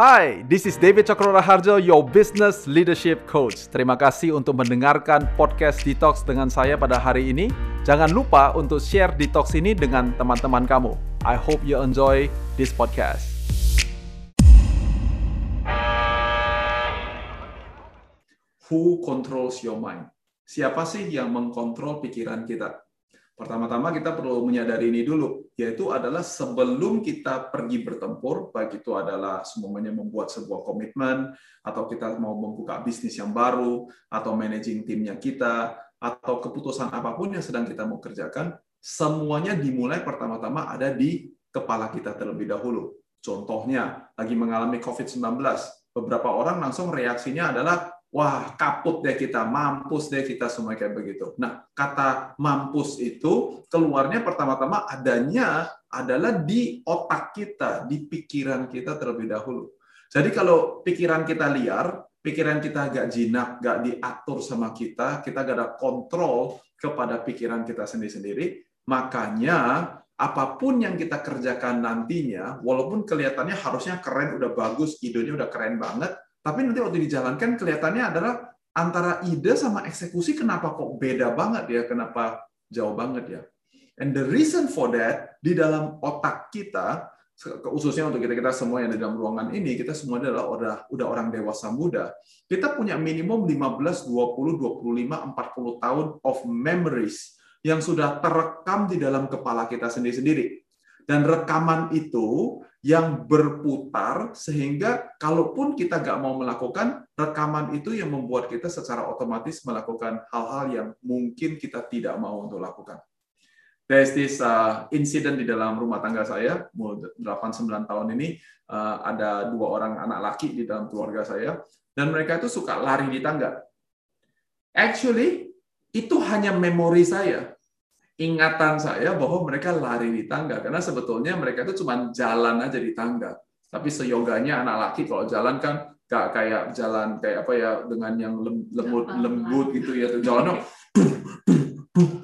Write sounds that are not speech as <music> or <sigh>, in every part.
Hai, this is David Cokro Harjo, your business leadership coach. Terima kasih untuk mendengarkan podcast Detox dengan saya pada hari ini. Jangan lupa untuk share Detox ini dengan teman-teman kamu. I hope you enjoy this podcast. Who controls your mind? Siapa sih yang mengkontrol pikiran kita? Pertama-tama kita perlu menyadari ini dulu, yaitu adalah sebelum kita pergi bertempur, baik itu adalah semuanya membuat sebuah komitmen, atau kita mau membuka bisnis yang baru, atau managing timnya kita, atau keputusan apa pun yang sedang kita mau kerjakan, semuanya dimulai pertama-tama ada di kepala kita terlebih dahulu. Contohnya, lagi mengalami COVID-19, beberapa orang langsung reaksinya adalah wah kaput deh kita, mampus deh kita semua kayak begitu. Nah, kata mampus itu keluarnya pertama-tama adanya adalah di otak kita, di pikiran kita terlebih dahulu. Jadi kalau pikiran kita liar, pikiran kita gak jinak, gak diatur sama kita, kita gak ada kontrol kepada pikiran kita sendiri-sendiri, makanya apa pun yang kita kerjakan nantinya, walaupun kelihatannya harusnya keren, udah bagus, idenya udah keren banget, tapi nanti waktu dijalankan kelihatannya adalah antara ide sama eksekusi kenapa kok beda banget ya, kenapa jauh banget ya. And the reason for that di dalam otak kita khususnya untuk kita kita semua yang di dalam ruangan ini kita semua adalah udah udah orang dewasa muda. Kita punya minimum 15, 20, 25, 40 tahun of memories yang sudah terekam di dalam kepala kita sendiri-sendiri. Dan rekaman itu yang berputar sehingga kalaupun kita nggak mau melakukan rekaman itu yang membuat kita secara otomatis melakukan hal-hal yang mungkin kita tidak mau untuk lakukan. There's this uh, incident di dalam rumah tangga saya, 8-9 tahun ini, uh, ada dua orang anak laki di dalam keluarga saya, dan mereka itu suka lari di tangga. Actually, itu hanya memori saya ingatan saya bahwa mereka lari di tangga karena sebetulnya mereka itu cuma jalan aja di tangga. Tapi seyoganya anak laki kalau jalan kan gak kayak jalan kayak apa ya dengan yang lembut lembut gitu ya jalannya.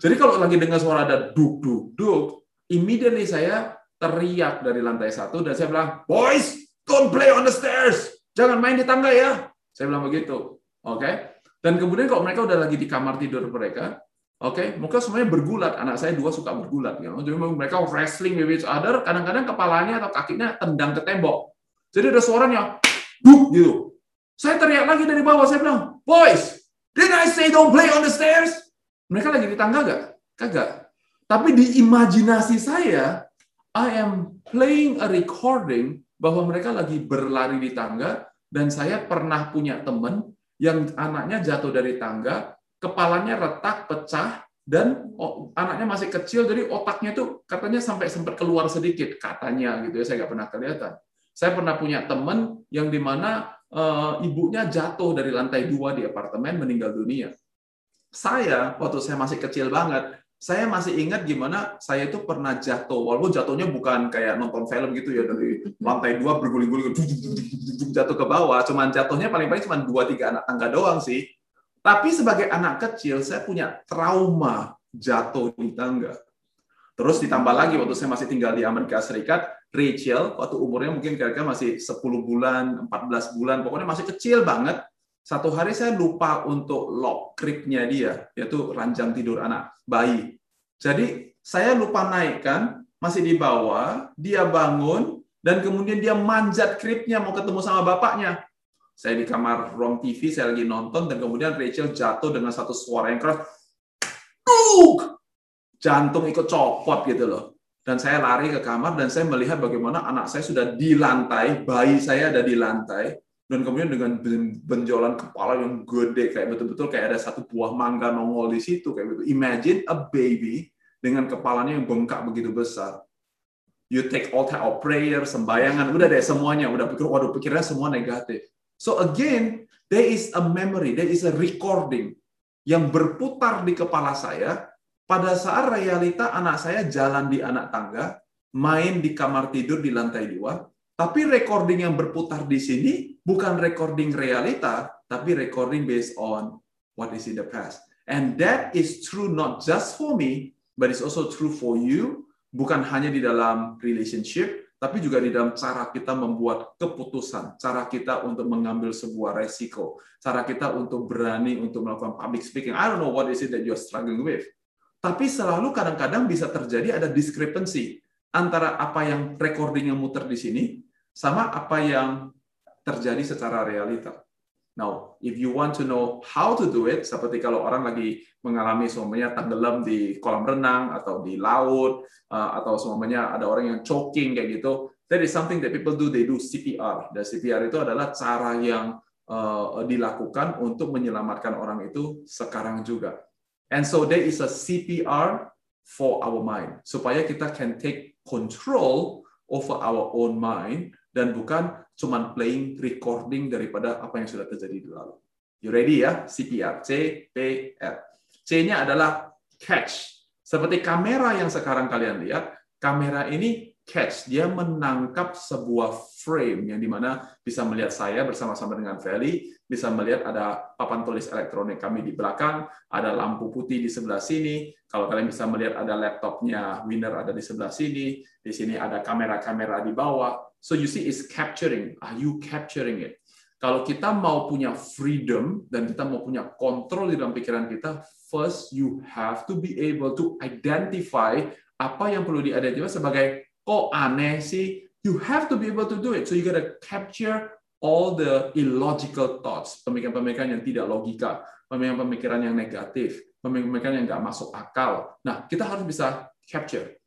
Jadi kalau lagi dengar suara ada duk duk duk, immediately saya teriak dari lantai satu dan saya bilang, boys, don't play on the stairs, jangan main di tangga ya. Saya bilang begitu, oke. Okay? Dan kemudian kalau mereka udah lagi di kamar tidur mereka, Oke, okay? mereka semuanya bergulat. Anak saya dua suka bergulat. Ya. Jadi mereka wrestling with each other. Kadang-kadang kepalanya atau kakinya tendang ke tembok. Jadi ada suaranya, buk gitu. Saya teriak lagi dari bawah. Saya bilang, boys, did I say don't play on the stairs? Mereka lagi di tangga gak? Kagak. Tapi di imajinasi saya, I am playing a recording bahwa mereka lagi berlari di tangga dan saya pernah punya teman yang anaknya jatuh dari tangga kepalanya retak, pecah, dan anaknya masih kecil, jadi otaknya itu katanya sampai sempat keluar sedikit, katanya gitu ya, saya nggak pernah kelihatan. Saya pernah punya teman yang di mana e, ibunya jatuh dari lantai dua di apartemen, meninggal dunia. Saya, waktu saya masih kecil banget, saya masih ingat gimana saya itu pernah jatuh, walaupun jatuhnya bukan kayak nonton film gitu ya, dari lantai dua berguling-guling, jatuh ke bawah, cuman jatuhnya paling-paling cuma dua tiga anak tangga doang sih tapi sebagai anak kecil, saya punya trauma jatuh di tangga. Terus ditambah lagi waktu saya masih tinggal di Amerika Serikat, Rachel waktu umurnya mungkin kira-kira masih 10 bulan, 14 bulan, pokoknya masih kecil banget. Satu hari saya lupa untuk lock cribnya dia, yaitu ranjang tidur anak bayi. Jadi saya lupa naikkan, masih di bawah, dia bangun, dan kemudian dia manjat cribnya mau ketemu sama bapaknya. Saya di kamar ruang TV, saya lagi nonton, dan kemudian Rachel jatuh dengan satu suara yang keras. Duk! Jantung ikut copot gitu loh. Dan saya lari ke kamar, dan saya melihat bagaimana anak saya sudah di lantai, bayi saya ada di lantai, dan kemudian dengan benjolan kepala yang gede, kayak betul-betul kayak ada satu buah mangga nongol di situ, kayak gitu. Imagine a baby dengan kepalanya yang bengkak begitu besar. You take all type of prayer, sembayangan, udah deh semuanya, udah pikir, waduh pikirnya semua negatif. So again, there is a memory, there is a recording yang berputar di kepala saya. Pada saat realita anak saya jalan di anak tangga, main di kamar tidur di lantai dua, tapi recording yang berputar di sini bukan recording realita, tapi recording based on what is in the past. And that is true not just for me, but it's also true for you, bukan hanya di dalam relationship, tapi juga di dalam cara kita membuat keputusan, cara kita untuk mengambil sebuah resiko, cara kita untuk berani untuk melakukan public speaking. I don't know what is it that you're struggling with. Tapi selalu kadang-kadang bisa terjadi ada discrepancy antara apa yang recording yang muter di sini sama apa yang terjadi secara realita. Now, if you want to know how to do it, seperti kalau orang lagi mengalami semuanya tenggelam di kolam renang atau di laut uh, atau semuanya ada orang yang choking kayak gitu, that is something that people do. They do CPR. Dan CPR itu adalah cara yang uh, dilakukan untuk menyelamatkan orang itu sekarang juga. And so there is a CPR for our mind supaya kita can take control over our own mind dan bukan cuma playing recording daripada apa yang sudah terjadi di lalu. You ready ya? CPR. C, P, R. C-nya adalah catch. Seperti kamera yang sekarang kalian lihat, kamera ini catch. Dia menangkap sebuah frame yang di mana bisa melihat saya bersama-sama dengan Feli, bisa melihat ada papan tulis elektronik kami di belakang, ada lampu putih di sebelah sini. Kalau kalian bisa melihat ada laptopnya Winner ada di sebelah sini, di sini ada kamera-kamera di bawah. So you see is capturing. Are you capturing it? Kalau kita mau punya freedom dan kita mau punya kontrol di dalam pikiran kita, first you have to be able to identify apa yang perlu diidentifikasi sebagai kok aneh sih. You have to be able to do it. So you gotta capture all the illogical thoughts, pemikiran-pemikiran yang tidak logika, pemikiran-pemikiran yang negatif, pemikiran-pemikiran yang nggak masuk akal. Nah, kita harus bisa capture.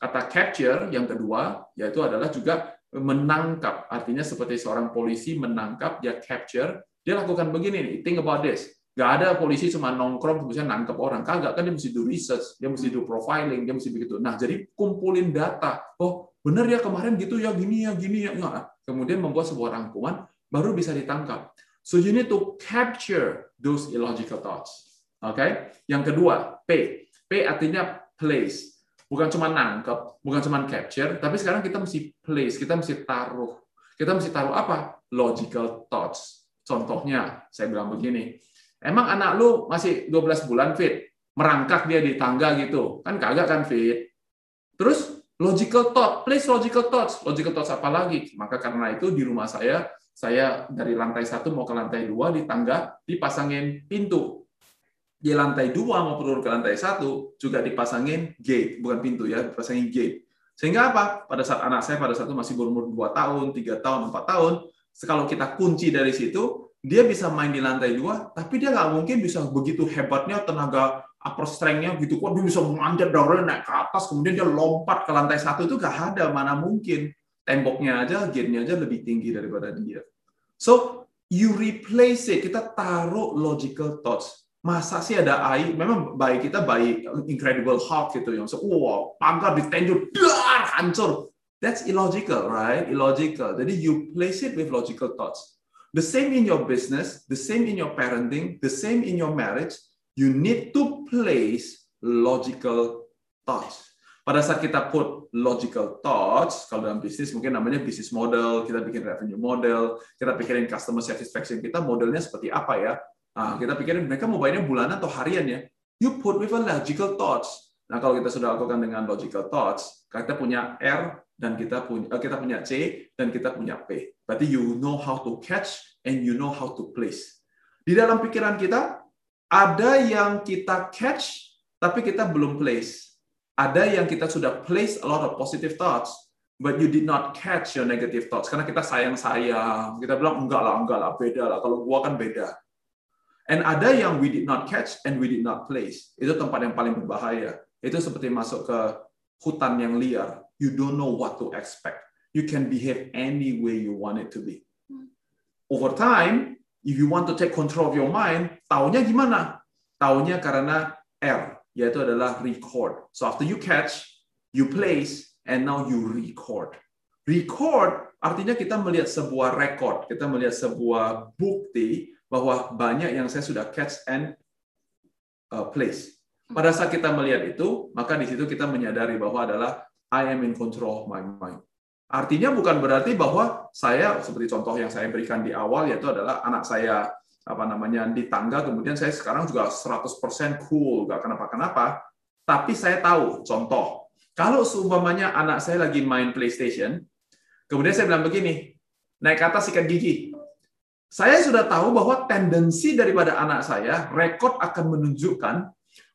Kata capture yang kedua yaitu adalah juga menangkap, artinya seperti seorang polisi menangkap, dia capture, dia lakukan begini nih, think about this. Gak ada polisi cuma nongkrong kemudian nangkep orang, kagak kan dia mesti do research, dia mesti do profiling, dia mesti begitu. Nah jadi kumpulin data, oh bener ya kemarin gitu ya gini ya gini ya, nggak. Kemudian membuat sebuah rangkuman, baru bisa ditangkap. So you need to capture those illogical thoughts. Oke, okay? yang kedua P, P artinya place bukan cuma nangkep, bukan cuma capture, tapi sekarang kita mesti place, kita mesti taruh. Kita mesti taruh apa? Logical thoughts. Contohnya, saya bilang begini, emang anak lu masih 12 bulan fit, merangkak dia di tangga gitu, kan kagak kan fit. Terus logical thought, place logical thoughts. Logical thoughts apa lagi? Maka karena itu di rumah saya, saya dari lantai satu mau ke lantai dua di tangga dipasangin pintu di lantai dua mau turun ke lantai satu juga dipasangin gate, bukan pintu ya, dipasangin gate. Sehingga apa? Pada saat anak saya pada saat itu masih berumur 2 tahun, 3 tahun, 4 tahun, kalau kita kunci dari situ, dia bisa main di lantai dua, tapi dia nggak mungkin bisa begitu hebatnya tenaga upper strength-nya gitu kok dia bisa manjat dari naik ke atas, kemudian dia lompat ke lantai satu itu nggak ada, mana mungkin. Temboknya aja, gate-nya aja lebih tinggi daripada dia. So, you replace it, kita taruh logical thoughts masa sih ada AI? Memang bayi kita bayi Incredible Hulk gitu yang so, wow pagar ditenjur dar hancur. That's illogical right? Illogical. Jadi you place it with logical thoughts. The same in your business the same in your parenting the same in your marriage you need to place logical thoughts. Pada saat kita put logical thoughts kalau dalam bisnis mungkin namanya business model kita bikin revenue model kita pikirin customer satisfaction kita modelnya seperti apa ya Nah, kita pikirin mereka mau bayarnya bulanan atau harian ya. You put with a logical thoughts. Nah, kalau kita sudah lakukan dengan logical thoughts, kita punya R dan kita punya eh, kita punya C dan kita punya P. Berarti you know how to catch and you know how to place. Di dalam pikiran kita ada yang kita catch tapi kita belum place. Ada yang kita sudah place a lot of positive thoughts but you did not catch your negative thoughts karena kita sayang-sayang. Kita bilang enggak lah, enggak lah, beda lah. Kalau gua kan beda. And ada yang we did not catch and we did not place. Itu tempat yang paling berbahaya. Itu seperti masuk ke hutan yang liar. You don't know what to expect. You can behave any way you want it to be. Over time, if you want to take control of your mind, taunya gimana? Taunya karena R, yaitu adalah record. So after you catch, you place, and now you record. Record artinya kita melihat sebuah record, kita melihat sebuah bukti bahwa banyak yang saya sudah catch and uh, place. Pada saat kita melihat itu, maka di situ kita menyadari bahwa adalah I am in control of my mind. Artinya bukan berarti bahwa saya seperti contoh yang saya berikan di awal yaitu adalah anak saya apa namanya di tangga kemudian saya sekarang juga 100% cool gak kenapa-kenapa tapi saya tahu contoh kalau seumpamanya anak saya lagi main PlayStation Kemudian saya bilang begini, naik ke atas sikat gigi. Saya sudah tahu bahwa tendensi daripada anak saya, rekod akan menunjukkan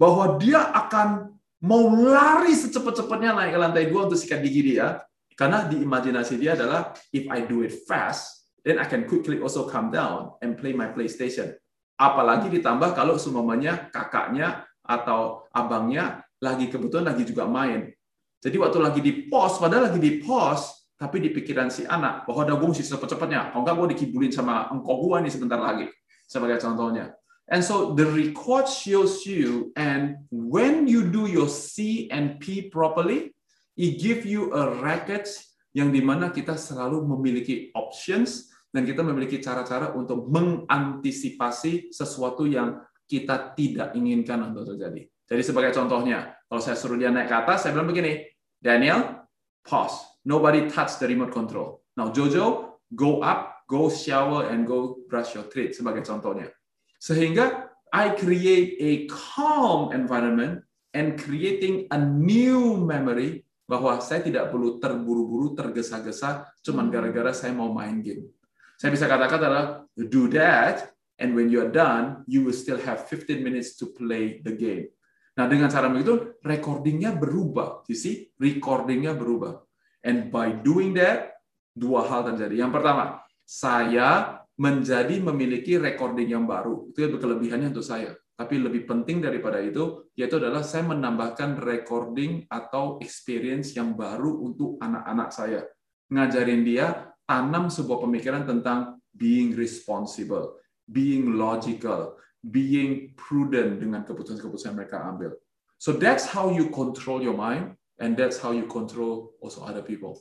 bahwa dia akan mau lari secepat-cepatnya naik ke lantai dua untuk sikat gigi dia. Karena di imajinasi dia adalah, if I do it fast, then I can quickly also come down and play my PlayStation. Apalagi ditambah kalau semuanya kakaknya atau abangnya lagi kebetulan lagi juga main. Jadi waktu lagi di pos, padahal lagi di pos, tapi di pikiran si anak bahwa ada gue mesti cepet-cepetnya. Kalau enggak gue dikibulin sama engkau gue nih sebentar lagi. Sebagai contohnya. And so the record shows you, and when you do your C and P properly, it give you a record yang di mana kita selalu memiliki options dan kita memiliki cara-cara untuk mengantisipasi sesuatu yang kita tidak inginkan untuk terjadi. Jadi sebagai contohnya, kalau saya suruh dia naik ke atas, saya bilang begini, Daniel, pause. Nobody touch the remote control. Now Jojo, go up, go shower, and go brush your teeth sebagai contohnya. Sehingga I create a calm environment and creating a new memory bahwa saya tidak perlu terburu-buru, tergesa-gesa, cuman gara-gara saya mau main game. Saya bisa katakan adalah do that, and when you are done, you will still have 15 minutes to play the game. Nah, dengan cara begitu, recordingnya berubah. You see? Recordingnya berubah. And by doing that, dua hal terjadi. Yang pertama, saya menjadi memiliki recording yang baru. Itu kelebihannya untuk saya. Tapi lebih penting daripada itu, yaitu adalah saya menambahkan recording atau experience yang baru untuk anak-anak saya. Ngajarin dia tanam sebuah pemikiran tentang being responsible, being logical, being prudent dengan keputusan-keputusan mereka ambil. So that's how you control your mind and that's how you control also other people.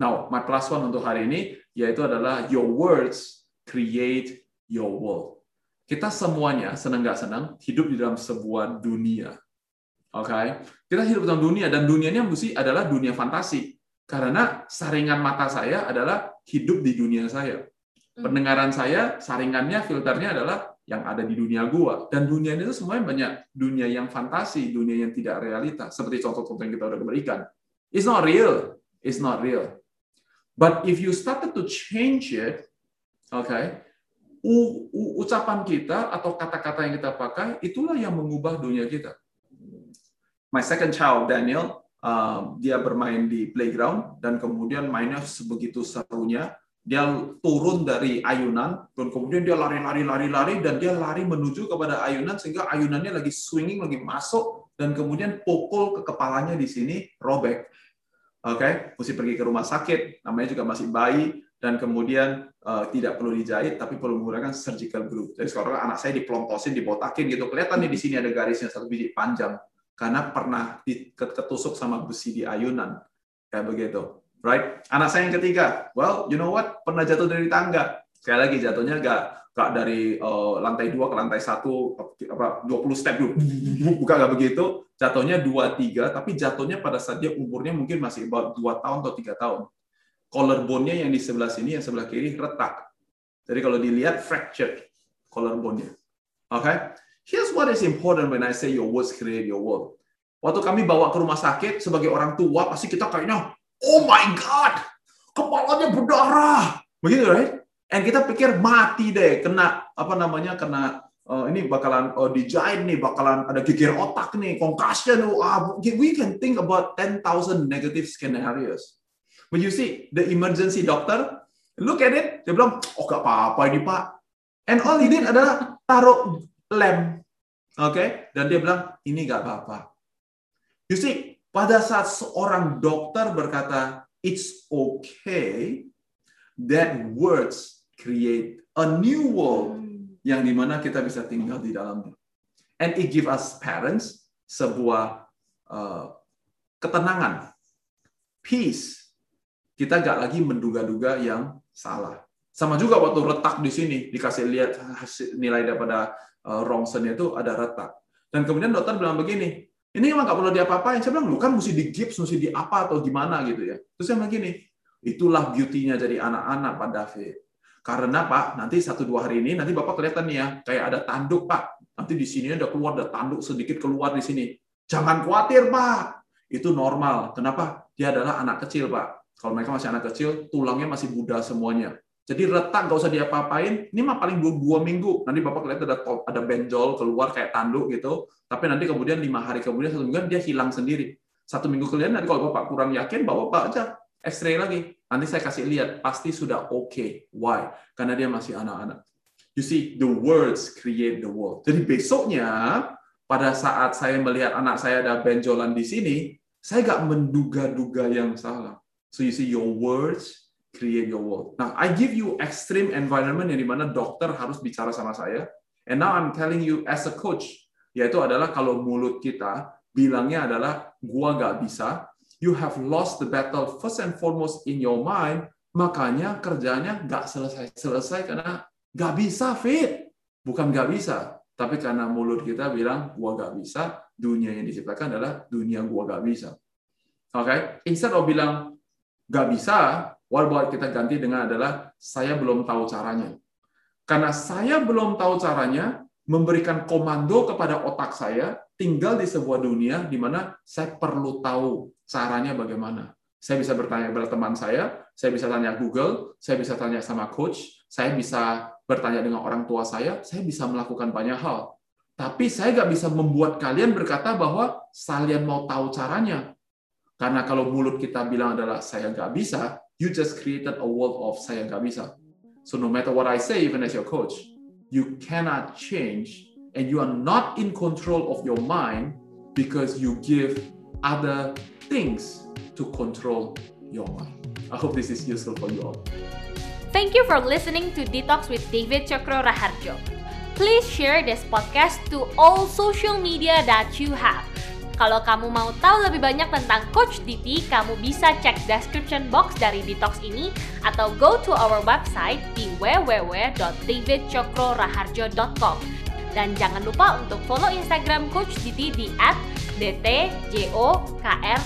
Now, my plus one untuk hari ini yaitu adalah your words create your world. Kita semuanya senang nggak senang hidup di dalam sebuah dunia. Oke, okay? kita hidup dalam dunia dan dunianya mesti adalah dunia fantasi. Karena saringan mata saya adalah hidup di dunia saya. Hmm. Pendengaran saya, saringannya, filternya adalah yang ada di dunia gua. Dan dunia itu semuanya banyak dunia yang fantasi dunia yang tidak realita seperti contoh-contoh yang kita udah berikan it's not real. It's not real. But if you started to change it okay ucapan kita atau kata-kata yang kita pakai itulah yang mengubah dunia kita. My second child Daniel uh, dia bermain di playground dan kemudian mainnya sebegitu serunya dia turun dari ayunan dan kemudian dia lari-lari lari-lari dan dia lari menuju kepada ayunan sehingga ayunannya lagi swinging lagi masuk dan kemudian pukul ke kepalanya di sini robek. Oke, okay? mesti pergi ke rumah sakit, namanya juga masih bayi dan kemudian uh, tidak perlu dijahit tapi perlu menggunakan surgical glue. Jadi sekarang anak saya diplontosin, dibotakin gitu. Kelihatan nih di sini ada garisnya satu biji panjang karena pernah ketusuk sama besi di ayunan. Kayak begitu right? Anak saya yang ketiga, well, you know what? Pernah jatuh dari tangga. Sekali lagi jatuhnya gak, gak dari uh, lantai dua ke lantai satu, apa 20 step dulu, <laughs> bukan gak begitu. Jatuhnya dua tiga, tapi jatuhnya pada saat dia umurnya mungkin masih about dua tahun atau tiga tahun. Collarbone-nya yang di sebelah sini, yang sebelah kiri retak. Jadi kalau dilihat fractured collarbone-nya. Oke? Okay? Here's what is important when I say your words create your world. Waktu kami bawa ke rumah sakit sebagai orang tua, pasti kita kayaknya oh my God, kepalanya berdarah. Begitu, right? And kita pikir mati deh, kena apa namanya, kena uh, ini bakalan uh, dijahit nih, bakalan ada geger otak nih, concussion. Uh, we can think about 10,000 negative scenarios. But you see, the emergency doctor, look at it, dia bilang, oh gak apa-apa ini pak. And all he did adalah taruh lem. Oke, okay? dan dia bilang, ini gak apa-apa. You see, pada saat seorang dokter berkata, it's okay, that words create a new world yang di mana kita bisa tinggal di dalamnya. And it give us parents sebuah uh, ketenangan, peace. Kita gak lagi menduga-duga yang salah. Sama juga waktu retak di sini dikasih lihat hasil nilai daripada uh, rongsennya itu ada retak. Dan kemudian dokter bilang begini, ini emang nggak perlu diapa-apain. Saya bilang, lu kan mesti di gips, mesti di apa atau gimana gitu ya. Terus saya bilang gini, itulah beauty-nya jadi anak-anak Pak David. Karena Pak, nanti satu dua hari ini, nanti Bapak kelihatan nih ya, kayak ada tanduk Pak. Nanti di sini ada keluar, ada tanduk sedikit keluar di sini. Jangan khawatir Pak, itu normal. Kenapa? Dia adalah anak kecil Pak. Kalau mereka masih anak kecil, tulangnya masih muda semuanya. Jadi retak nggak usah diapa-apain. Ini mah paling dua, dua minggu. Nanti bapak lihat ada ada benjol keluar kayak tanduk gitu. Tapi nanti kemudian lima hari kemudian satu minggu dia hilang sendiri. Satu minggu kemudian nanti kalau bapak kurang yakin, bapak bapak aja X-ray lagi. Nanti saya kasih lihat pasti sudah oke. Okay. Why? Karena dia masih anak-anak. You see, the words create the world. Jadi besoknya pada saat saya melihat anak saya ada benjolan di sini, saya nggak menduga-duga yang salah. So you see, your words create your world. Now, I give you extreme environment yang di mana dokter harus bicara sama saya. And now I'm telling you as a coach, yaitu adalah kalau mulut kita bilangnya adalah gua gak bisa, you have lost the battle first and foremost in your mind, makanya kerjanya gak selesai-selesai karena gak bisa fit. Bukan gak bisa, tapi karena mulut kita bilang gua gak bisa, dunia yang diciptakan adalah dunia gua gak bisa. Oke, okay? instead of bilang gak bisa, About kita ganti dengan adalah saya belum tahu caranya. Karena saya belum tahu caranya, memberikan komando kepada otak saya, tinggal di sebuah dunia di mana saya perlu tahu caranya bagaimana. Saya bisa bertanya kepada teman saya, saya bisa tanya Google, saya bisa tanya sama coach, saya bisa bertanya dengan orang tua saya, saya bisa melakukan banyak hal. Tapi saya nggak bisa membuat kalian berkata bahwa kalian mau tahu caranya. Karena kalau mulut kita bilang adalah saya nggak bisa, you just created a world of saya nggak bisa. So no matter what I say, even as your coach, you cannot change and you are not in control of your mind because you give other things to control your mind. I hope this is useful for you all. Thank you for listening to Detox with David Chokro Raharjo. Please share this podcast to all social media that you have Kalau kamu mau tahu lebih banyak tentang Coach Diti, kamu bisa cek description box dari Detox ini atau go to our website di www.davidcokroraharjo.com. Dan jangan lupa untuk follow Instagram Coach Diti di @dtjokron.